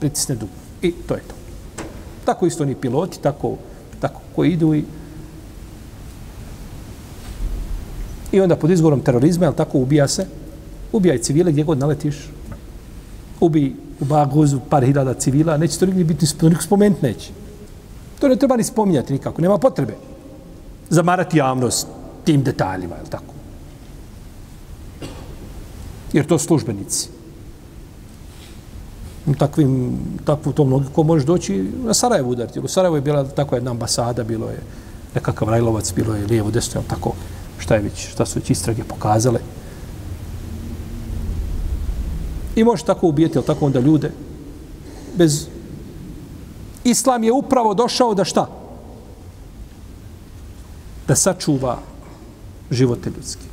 Pritisne dug. I to je to. Tako isto oni piloti, tako, tako koji idu i I onda pod izgovorom terorizma, jel tako, ubija se, ubijaj civile gdje god naletiš, ubi u Baguzu par hiljada civila, neće to nigdje biti spomenut, neće. To ne treba ni spominjati nikako, nema potrebe zamarati javnost tim detaljima, jel tako? jer to službenici. U takvim, takvu tom logiku možeš doći na Sarajevo udariti. U Sarajevo je bila tako jedna ambasada, bilo je nekakav rajlovac, bilo je lijevo, desno, tako, šta je već, šta su već istrage pokazale. I može tako ubijeti, ali tako onda ljude, bez... Islam je upravo došao da šta? Da sačuva živote ljudske.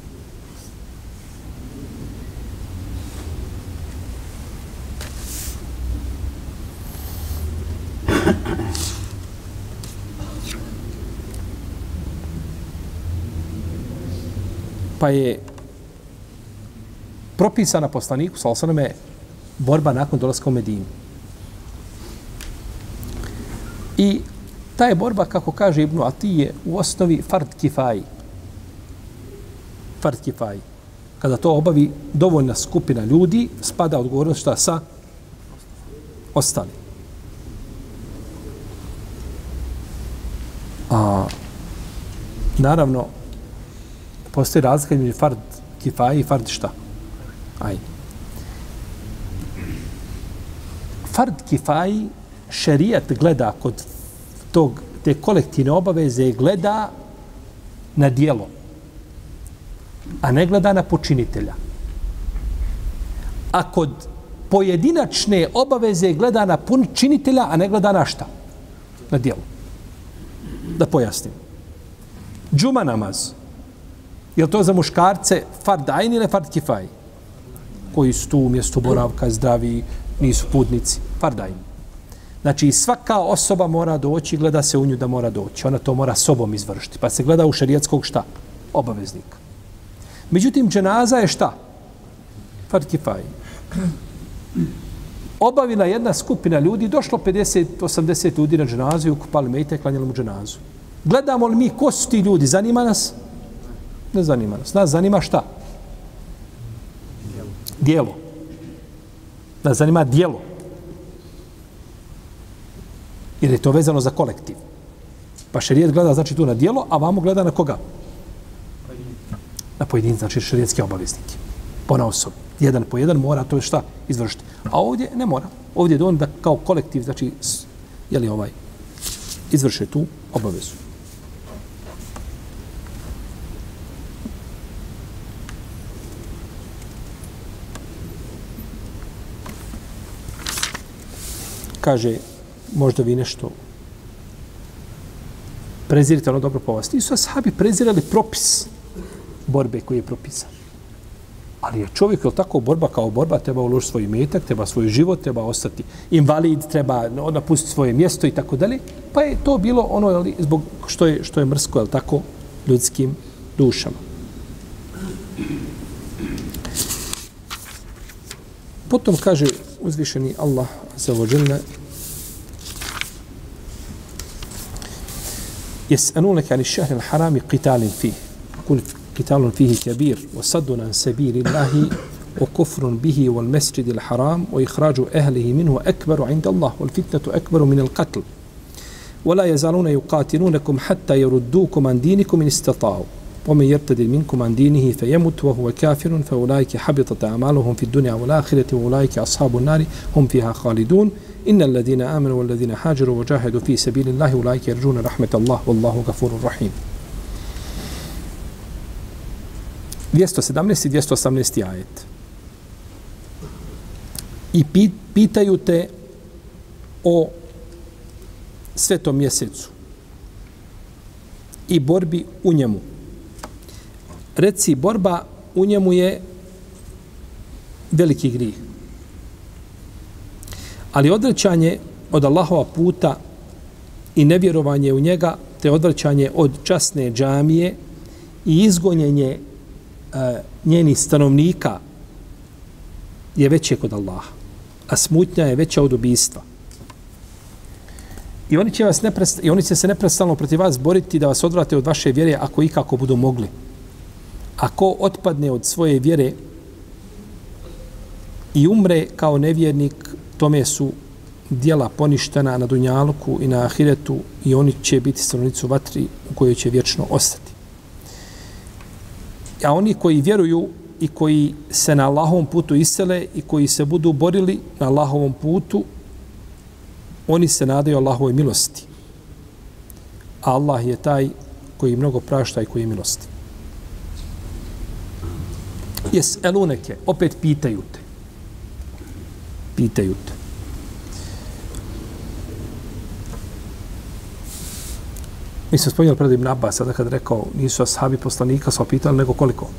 pa je propisana poslaniku, sa osaname, borba nakon dolaska u Medinu. I ta je borba, kako kaže Ibnu Atije, u osnovi fard kifaji. Fard kifaji. Kada to obavi dovoljna skupina ljudi, spada odgovornost šta sa ostali. A, naravno, postoji razlika među fard kifaji i fard šta? Aj. Fard kifaji šerijat gleda kod tog, te kolektivne obaveze gleda na dijelo, a ne gleda na počinitelja. A kod pojedinačne obaveze gleda na počinitelja, a ne gleda na šta? Na dijelo. Da pojasnim. Džuma namaz. Je to za muškarce fardajni ili fard kifaj? Koji su tu u mjestu boravka, zdravi, nisu putnici. Fardajni. Znači, svaka osoba mora doći, gleda se u nju da mora doći. Ona to mora sobom izvršiti. Pa se gleda u šarijetskog šta? Obaveznika. Međutim, dženaza je šta? Fard kifaj. Obavila jedna skupina ljudi, došlo 50-80 ljudi na dženazu i ukupali mejte i klanjali mu dženazu. Gledamo li mi ko su ti ljudi? Zanima nas? Ne zanima nas. Nas zanima šta? Dijelo. Nas zanima dijelo. Jer je to vezano za kolektiv. Pa šerijet gleda znači tu na dijelo, a vamo gleda na koga? Na pojedin, znači šerijetski obaveznike. Pona osoba. Jedan po jedan mora to šta izvršiti. A ovdje ne mora. Ovdje je on da kao kolektiv, znači, je li ovaj, izvrše tu obavezu. Kaže, možda vi nešto prezirite ono dobro po vas. Nisu ashabi prezirali propis borbe koji je propisan. Ali je čovjek, je tako, borba kao borba, treba uložiti svoj metak, treba svoj život, treba ostati invalid, treba napustiti svoje mjesto i tako dalje. Pa je to bilo ono, ali, zbog što je, što je mrsko, je tako, ljudskim dušama. Potom kaže uzvišeni Allah za vođelne يسألونك عن الشهر الحرام قتال فيه. قل قتال فيه كبير وصد عن سبيل الله وكفر به والمسجد الحرام وإخراج أهله منه أكبر عند الله والفتنة أكبر من القتل. ولا يزالون يقاتلونكم حتى يردوكم عن دينكم إن استطاعوا. ومن يرتد منكم عن دينه فيمت وهو كافر فأولئك حبطت أعمالهم في الدنيا والآخرة وأولئك أصحاب النار هم فيها خالدون. إن الذين آمنوا والذين حاجروا وجاهدوا في سبيل الله أولئك يرجون رحمة الله والله غفور رحيم 217 i 218 ajet. I pitaju te o svetom mjesecu i borbi u njemu. Reci, borba u njemu je veliki grih. Ali odvraćanje od Allahova puta i nevjerovanje u njega, te odvraćanje od časne džamije i izgonjenje e, njenih stanovnika je veće kod Allaha. A smutnja je veća od ubijstva. I oni će, vas neprest, I oni će se neprestalno protiv vas boriti da vas odvrate od vaše vjere ako ikako budu mogli. Ako otpadne od svoje vjere i umre kao nevjernik, tome su dijela poništena na Dunjaluku i na Ahiretu i oni će biti stanovnici vatri u kojoj će vječno ostati. A oni koji vjeruju i koji se na Allahovom putu isele i koji se budu borili na Allahovom putu, oni se nadaju Allahovoj milosti. A Allah je taj koji mnogo prašta i koji je milosti. Jes, eluneke, opet pitaju te pitaju te. Mi smo spominjali pred Ibn Abbas, sada kad rekao, nisu ashabi poslanika, smo pitali nego koliko?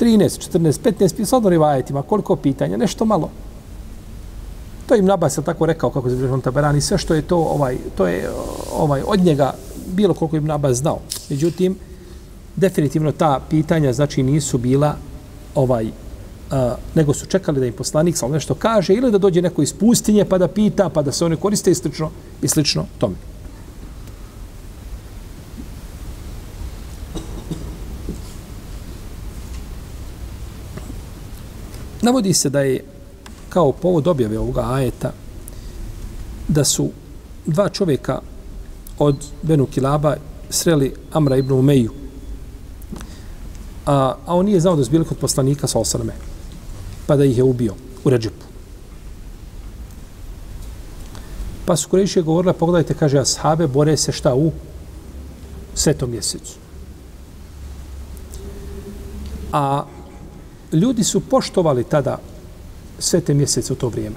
13, 14, 15, sad rivajetima, koliko pitanja, nešto malo. To im Abbas je tako rekao, kako je zabilježen Taberani, sve što je to, ovaj, to je ovaj, od njega bilo koliko im Abbas znao. Međutim, definitivno ta pitanja, znači, nisu bila ovaj a, nego su čekali da im poslanik samo nešto kaže ili da dođe neko iz pustinje pa da pita, pa da se one koriste i slično, i slično tome. Navodi se da je kao povod objave ovoga ajeta da su dva čovjeka od Benu Kilaba sreli Amra ibn Umeju. A, a on nije znao da su bili kod poslanika sa osaname pa da ih je ubio u Ređipu. Pa su Kurejšije govorile, pogledajte, kaže, ashabe bore se šta u svetom mjesecu. A ljudi su poštovali tada svete mjesece u to vrijeme.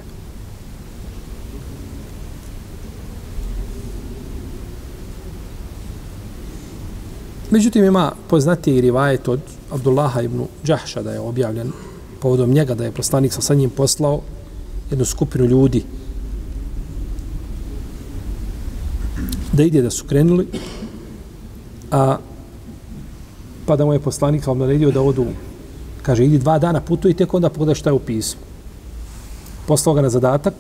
Međutim, ima poznatiji rivajet od Abdullaha ibn Đahša da je objavljen povodom njega da je poslanik sa sa njim poslao jednu skupinu ljudi da ide da su krenuli a pa da mu je poslanik vam naredio da odu kaže idi dva dana putu i tek onda pogledaj šta je u pismu. Poslao ga na zadatak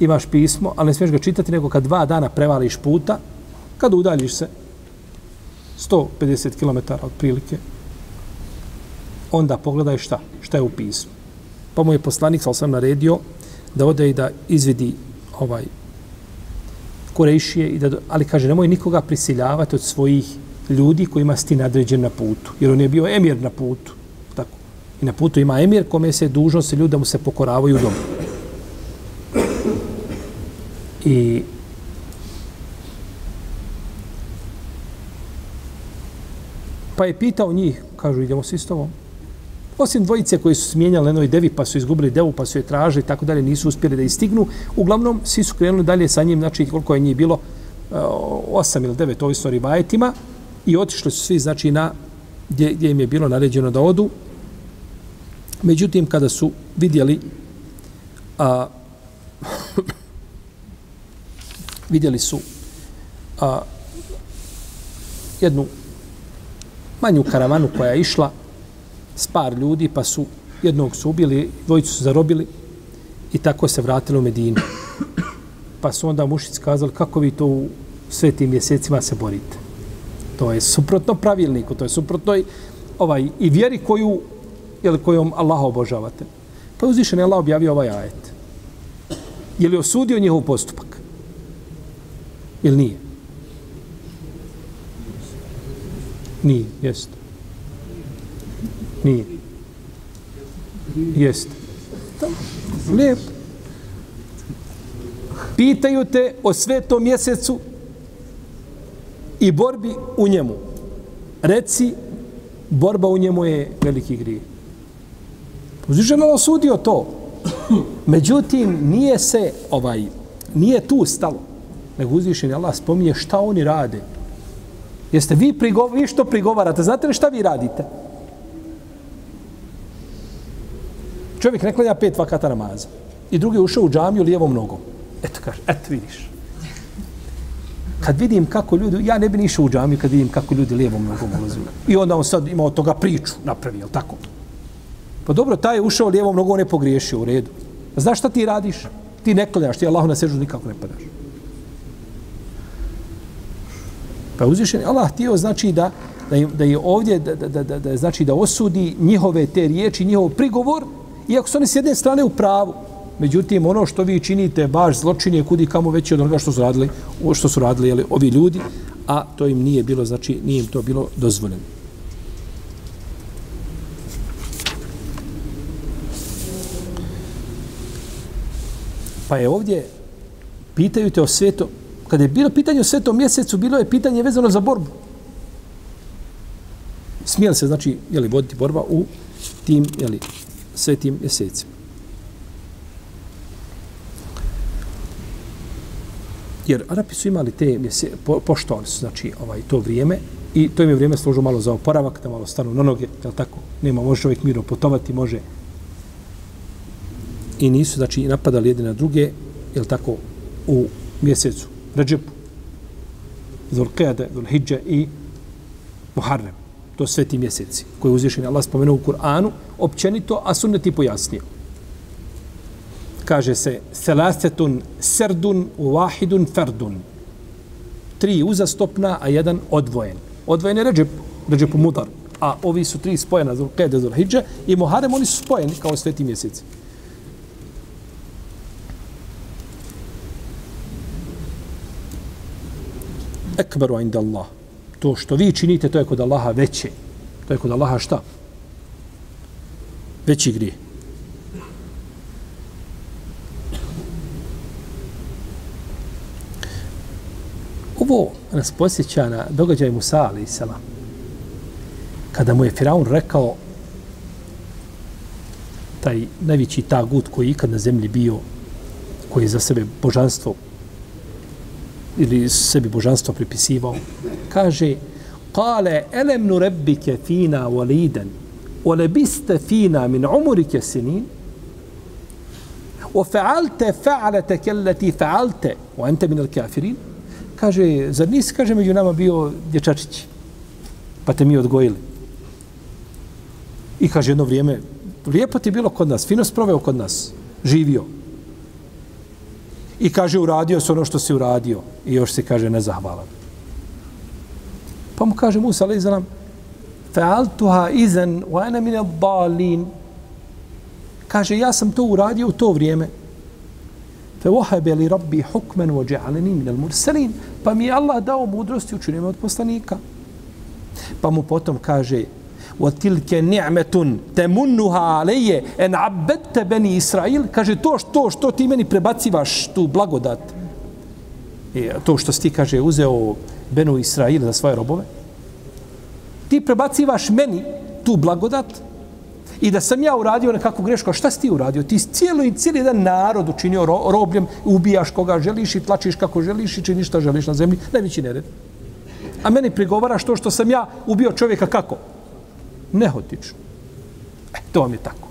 imaš pismo ali ne smiješ ga čitati nego kad dva dana prevališ puta kad udaljiš se 150 km otprilike onda pogledaj šta šta je u pismu pa mu je poslanik sal sam naredio da ode i da izvidi ovaj Kurejšije, i da, ali kaže, nemoj nikoga prisiljavati od svojih ljudi kojima si ti nadređen na putu. Jer on je bio emir na putu. Tako. I na putu ima emir kome se dužno se ljudi da mu se pokoravaju doma. I pa je pitao njih, kažu, idemo svi s tobom. Osim dvojice koji su smijenjali na jednoj devi, pa su izgubili devu, pa su je tražili, i tako dalje, nisu uspjeli da istignu. Uglavnom, svi su krenuli dalje sa njim, znači koliko je njih bilo, eh, osam ili devet, ovisno ribajetima, i otišli su svi, znači, na gdje, gdje im je bilo naređeno da odu. Međutim, kada su vidjeli a, vidjeli su a, jednu manju karavanu koja je išla s par ljudi, pa su jednog su ubili, dvojicu su zarobili i tako se vratili u Medinu. Pa su onda mušici kazali kako vi to u svetim mjesecima se borite. To je suprotno pravilniku, to je suprotno i, ovaj, i vjeri koju, jel, kojom Allah obožavate. Pa je uzvišen Allah objavio ovaj ajet. Je li osudio njihov postupak? Ili nije? Nije, jeste. Nije. Jeste. Lijep. Pitaju te o svetom mjesecu i borbi u njemu. Reci, borba u njemu je veliki grije. Uzvišeno osudio to. Međutim, nije se ovaj, nije tu stalo. Nego uzvišen Allah spominje šta oni rade. Jeste vi, prigov, vi što prigovarate? Znate li šta vi radite? Čovjek ne klanja pet vakata namaza. I drugi ušao u džamiju lijevom nogom. Eto kaže, eto vidiš. Kad vidim kako ljudi, ja ne bi išao u džamiju kad vidim kako ljudi lijevom nogom ulaze. I onda on sad ima od toga priču napravi, jel tako? Pa dobro, taj je ušao lijevom nogom, ne pogriješio u redu. A znaš šta ti radiš? Ti ne klanjaš, ti Allahu na sežu nikako ne padaš. Pa uzvišen, Allah htio znači da, da, je, da je ovdje, da, da, da, da, znači da osudi njihove te riječi, njihov prigovor, Iako su oni s jedne strane u pravu, međutim, ono što vi činite, baš zločin je kudi kamo veći od onoga što su radili, što su radili jeli, ovi ljudi, a to im nije bilo, znači, nije im to bilo dozvoljeno. Pa je ovdje, pitaju te o sveto, kada je bilo pitanje o svetom mjesecu, bilo je pitanje vezano za borbu. Smijeli se, znači, jeli, voditi borba u tim, jeli, svetim mjesecima. Jer Arapi su imali te mjese, po, poštovali su, znači, ovaj, to vrijeme i to im je vrijeme služilo malo za oporavak, da malo stanu na noge, jel tako? Nema, može čovjek mirno potovati, može. I nisu, znači, napadali jedne na druge, jel tako, u mjesecu Ređepu, Zulqeade, Zulhidže i Muharrem to sveti mjeseci koje uzvišen Allah spomenuo u Kur'anu općenito, a sunnet i pojasnio. Kaže se selasetun serdun wahidun ferdun. Tri uzastopna, a jedan odvojen. Odvojen je ređep, ređep mudar. A ovi su tri spojena, zul Zulhidže i muharem, oni su spojeni kao sveti mjeseci. Ekberu inda Allah to što vi činite, to je kod Allaha veće. To je kod Allaha šta? Veći grije. Ovo nas posjeća na događaj Musa, ali sela. Kada mu je Firaun rekao taj najveći tagut koji je ikad na zemlji bio, koji je za sebe božanstvo ili sebi božanstvo pripisivao, kaže Kale, elem nu rebbike fina waliden, ولبست فينا من عمرك سنين وفعلت فعلتك التي فعلت وانت من الكافرين kaže zar nisi kaže među nama bio dječačić pa te mi odgojili i kaže jedno vrijeme lijepo ti bilo kod nas fino sproveo kod nas živio i kaže uradio se ono što si uradio i još se kaže nezahvalan pa mu kaže Musa alejhi fa'altuha izan wa ana min ad-dallin kaže ja sam to uradio u to vrijeme. fa wahaba li rabbi hukman wa ja'alani min al-mursalin pa mi Allah dao mudrost i učinio me od poslanika. Pa mu potom kaže wa tilka ni'matun tamunnuha alayya an 'abadta bani israil. Kaže to što što ti meni prebacivaš tu blagodat i to što ti kaže uzeo Benu Israil za svoje robove ti prebacivaš meni tu blagodat i da sam ja uradio nekakvu grešku, a šta si ti uradio? Ti cijelo i cijeli jedan narod učinio ro robljem, ubijaš koga želiš i tlačiš kako želiš i činiš šta želiš na zemlji, najveći nered. A meni prigovaraš to što sam ja ubio čovjeka kako? Nehotično. E, to vam je tako.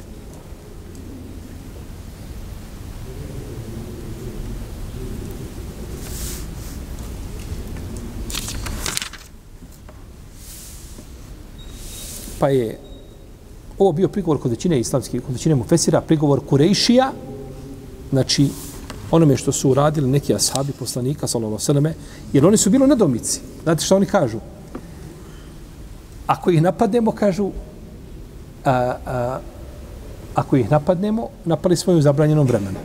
Pa je ovo bio prigovor kod većine islamskih, kod većine mufesira, prigovor Kurejšija, znači onome što su uradili neki ashabi poslanika, sallallahu sallam, jer oni su bili nedomici. Znate što oni kažu? Ako ih napadnemo, kažu, a, a, ako ih napadnemo, napali smo u zabranjenom vremenu.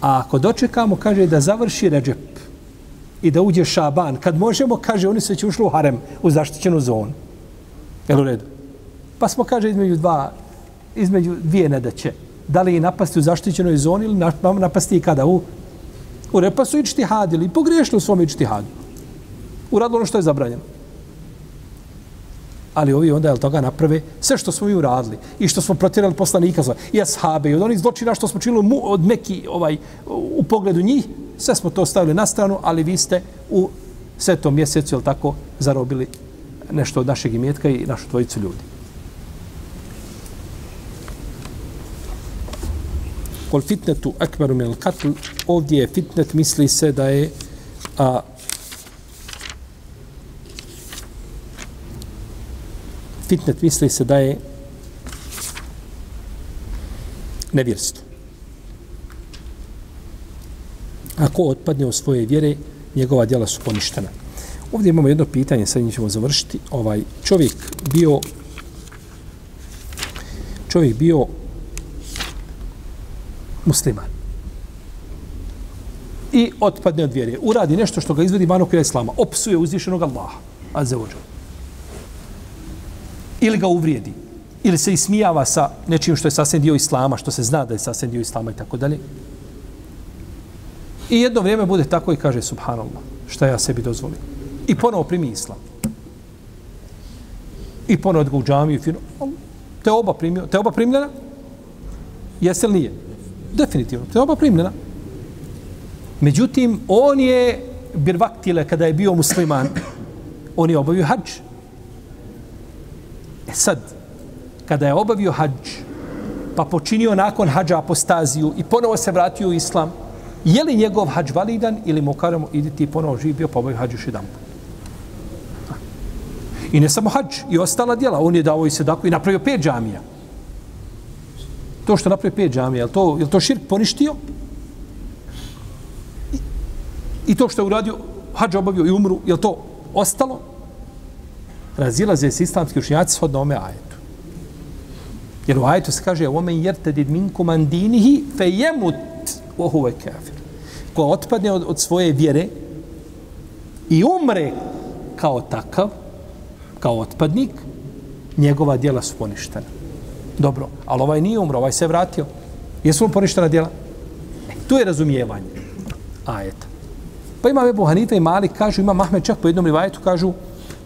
A ako dočekamo, kaže da završi Ređep i da uđe Šaban, kad možemo, kaže, oni su već ušli u harem, u zaštićenu zonu. Jel u redu? Pa smo, kaže, između dva, između dvije nedaće. Da li je napasti u zaštićenoj zoni ili napasti i kada u u repa su ičti hadili i pogriješili u svom ičti hadu. Uradilo ono što je zabranjeno. Ali ovi onda, jel toga, naprave sve što smo mi uradili i što smo protjerali poslanika i ashabe i od onih zločina što smo činili mu, od meki ovaj, u pogledu njih, sve smo to stavili na stranu, ali vi ste u svetom mjesecu, jel tako, zarobili nešto od našeg imetka i našu dvojicu ljudi. Kol fitnetu akbaru min al-qatl, ovdje je fitnet, misli se da je a, fitnet misli se da je nevjerstvo. Ako otpadne u svoje vjere, njegova djela su poništena. Ovdje imamo jedno pitanje, sad ćemo završiti. Ovaj čovjek bio čovjek bio musliman. I otpadne od vjere. Uradi nešto što ga izvedi van okvira islama. Opsuje uzvišenog Allaha. Azza Ili ga uvrijedi. Ili se ismijava sa nečim što je sasvim dio islama, što se zna da je sasvim dio islama i tako dalje. I jedno vrijeme bude tako i kaže subhanallah, šta ja sebi dozvolim i ponovo primi islam. I ponovo odgo u džamiju, fino. Te oba primio, te oba primljena? Jeste li nije? Definitivno, te oba primljena. Međutim, on je birvaktile kada je bio musliman, on je obavio hađ. E sad, kada je obavio hađ, pa počinio nakon hađa apostaziju i ponovo se vratio u islam, je li njegov hađ validan ili mu karamo, idi ti ponovo živio, pa obavio hađ još jedan put. I ne samo hađ, i ostala djela. On je dao i sedaku i napravio pet džamija. To što napravio pet džamija, je to, je to širk poništio? I, I to što je uradio, hađ obavio i umru, je to ostalo? Razilaze se islamski učinjaci shodno ome ajetu. Jer u ajetu se kaže omen jertedid minkum andinihi fe jemut ohuve kafir. Ko otpadne od, od svoje vjere i umre kao takav, kao otpadnik, njegova djela su poništena. Dobro, ali ovaj nije umro, ovaj se vratio. Jesu mu poništena djela? E, tu je razumijevanje. Ajeta. Pa ima Ebu Hanife i Malik, kažu, ima Mahmed čak po jednom rivajetu, kažu,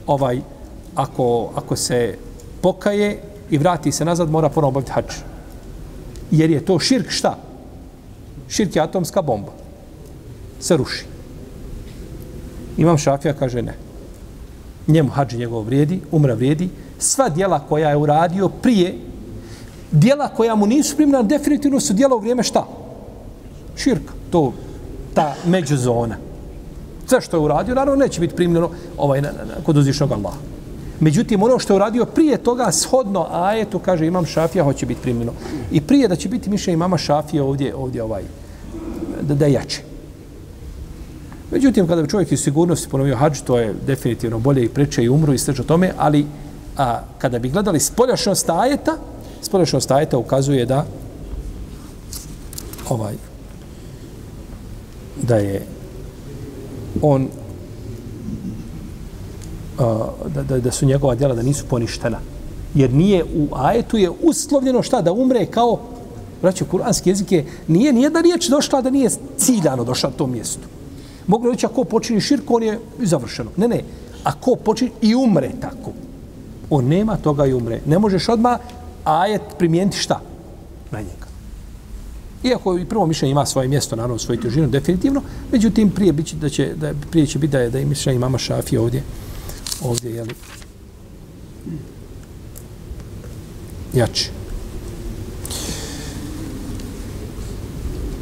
ovaj, ako, ako se pokaje i vrati se nazad, mora ponovno obaviti hač. Jer je to širk šta? Širk je atomska bomba. Se ruši. Imam šafija, kaže ne. Njemu hađi njegov vrijedi, umra vrijedi. Sva dijela koja je uradio prije, dijela koja mu nisu primljena, definitivno su dijela u vrijeme šta? Širk. To, ta međuzona. Sve što je uradio, naravno, neće biti primljeno ovaj, na, na, na, kod uzvišnog Allaha. Međutim, ono što je uradio prije toga, shodno ajetu, kaže imam šafija, hoće biti primljeno. I prije da će biti mišljenje imama šafija ovdje, ovdje ovaj, da, da je jače. Međutim, kada bi čovjek iz sigurnosti ponovio hađ, to je definitivno bolje i preče i umru i sve o tome, ali a, kada bi gledali spoljašnost ajeta, spoljašnost ajeta ukazuje da ovaj da je on a, da, da, da su njegova djela da nisu poništena. Jer nije u ajetu je uslovljeno šta da umre kao Braćo, kuranski jezik je, nije nijedna riječ došla da nije ciljano došla na to mjesto. Mogu reći, ako počini širk, on je završeno. Ne, ne. Ako počini i umre tako, on nema toga i umre. Ne možeš odmah ajet primijeniti šta? Na njega. Iako i prvo mišljenje ima svoje mjesto, naravno svoju težinu, definitivno, međutim, prije, biće, da će, da, prije će biti da je, da je mišljenje mama Šafi ovdje, ovdje, jeli, jače.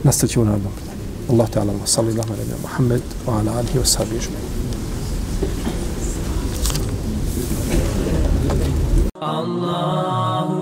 Nastavit ćemo na jednom. Allah ta'ala wa sallallahu alaihi wa Muhammed wa ala alihi wa sahbihi ajma'in. Allah